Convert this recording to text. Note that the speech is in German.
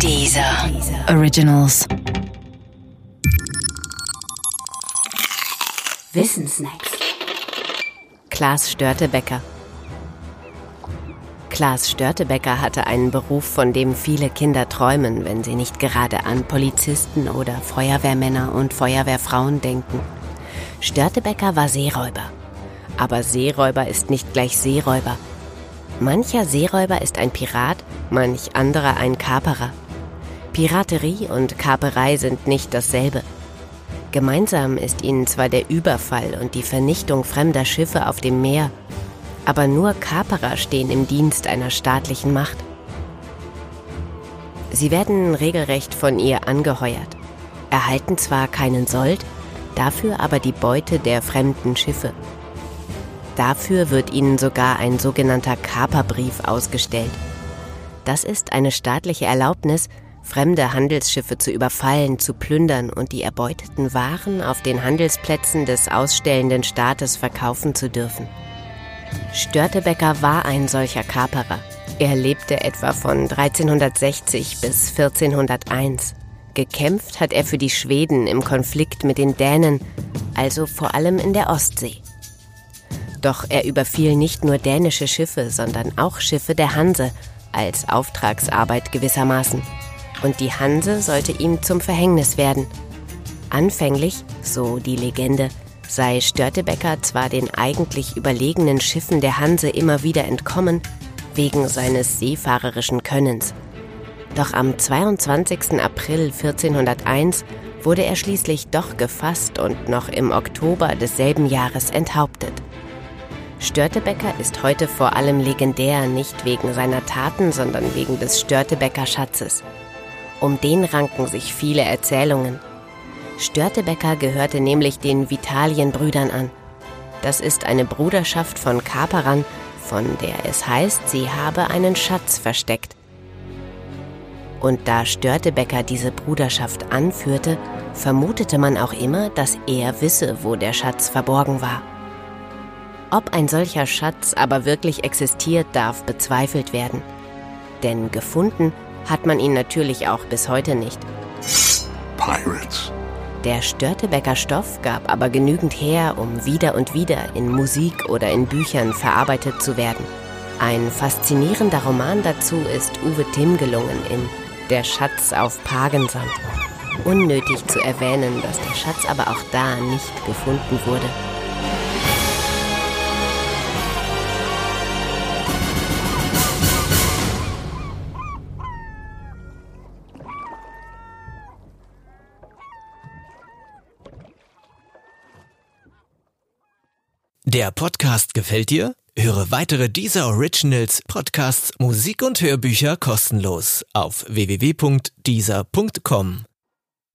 Dieser Originals. Wissensnacks. Klaas Störtebecker. Klaas Störtebecker hatte einen Beruf, von dem viele Kinder träumen, wenn sie nicht gerade an Polizisten oder Feuerwehrmänner und Feuerwehrfrauen denken. Störtebecker war Seeräuber. Aber Seeräuber ist nicht gleich Seeräuber. Mancher Seeräuber ist ein Pirat, manch anderer ein Kaperer. Piraterie und Kaperei sind nicht dasselbe. Gemeinsam ist ihnen zwar der Überfall und die Vernichtung fremder Schiffe auf dem Meer, aber nur Kaperer stehen im Dienst einer staatlichen Macht. Sie werden regelrecht von ihr angeheuert, erhalten zwar keinen Sold, dafür aber die Beute der fremden Schiffe. Dafür wird ihnen sogar ein sogenannter Kaperbrief ausgestellt. Das ist eine staatliche Erlaubnis, fremde Handelsschiffe zu überfallen, zu plündern und die erbeuteten Waren auf den Handelsplätzen des ausstellenden Staates verkaufen zu dürfen. Störtebecker war ein solcher Kaperer. Er lebte etwa von 1360 bis 1401. Gekämpft hat er für die Schweden im Konflikt mit den Dänen, also vor allem in der Ostsee. Doch er überfiel nicht nur dänische Schiffe, sondern auch Schiffe der Hanse, als Auftragsarbeit gewissermaßen. Und die Hanse sollte ihm zum Verhängnis werden. Anfänglich, so die Legende, sei Störtebecker zwar den eigentlich überlegenen Schiffen der Hanse immer wieder entkommen, wegen seines seefahrerischen Könnens. Doch am 22. April 1401 wurde er schließlich doch gefasst und noch im Oktober desselben Jahres enthauptet. Störtebecker ist heute vor allem legendär nicht wegen seiner Taten, sondern wegen des Störtebecker Schatzes. Um den ranken sich viele Erzählungen. Störtebecker gehörte nämlich den Vitalienbrüdern an. Das ist eine Bruderschaft von Kaperern, von der es heißt, sie habe einen Schatz versteckt. Und da Störtebecker diese Bruderschaft anführte, vermutete man auch immer, dass er wisse, wo der Schatz verborgen war. Ob ein solcher Schatz aber wirklich existiert, darf bezweifelt werden. Denn gefunden hat man ihn natürlich auch bis heute nicht. Pirates. Der Störtebecker Stoff gab aber genügend her, um wieder und wieder in Musik oder in Büchern verarbeitet zu werden. Ein faszinierender Roman dazu ist Uwe Timm gelungen in Der Schatz auf Pagensand. Unnötig zu erwähnen, dass der Schatz aber auch da nicht gefunden wurde. Der Podcast gefällt dir? Höre weitere dieser Originals, Podcasts, Musik und Hörbücher kostenlos auf www.dieser.com.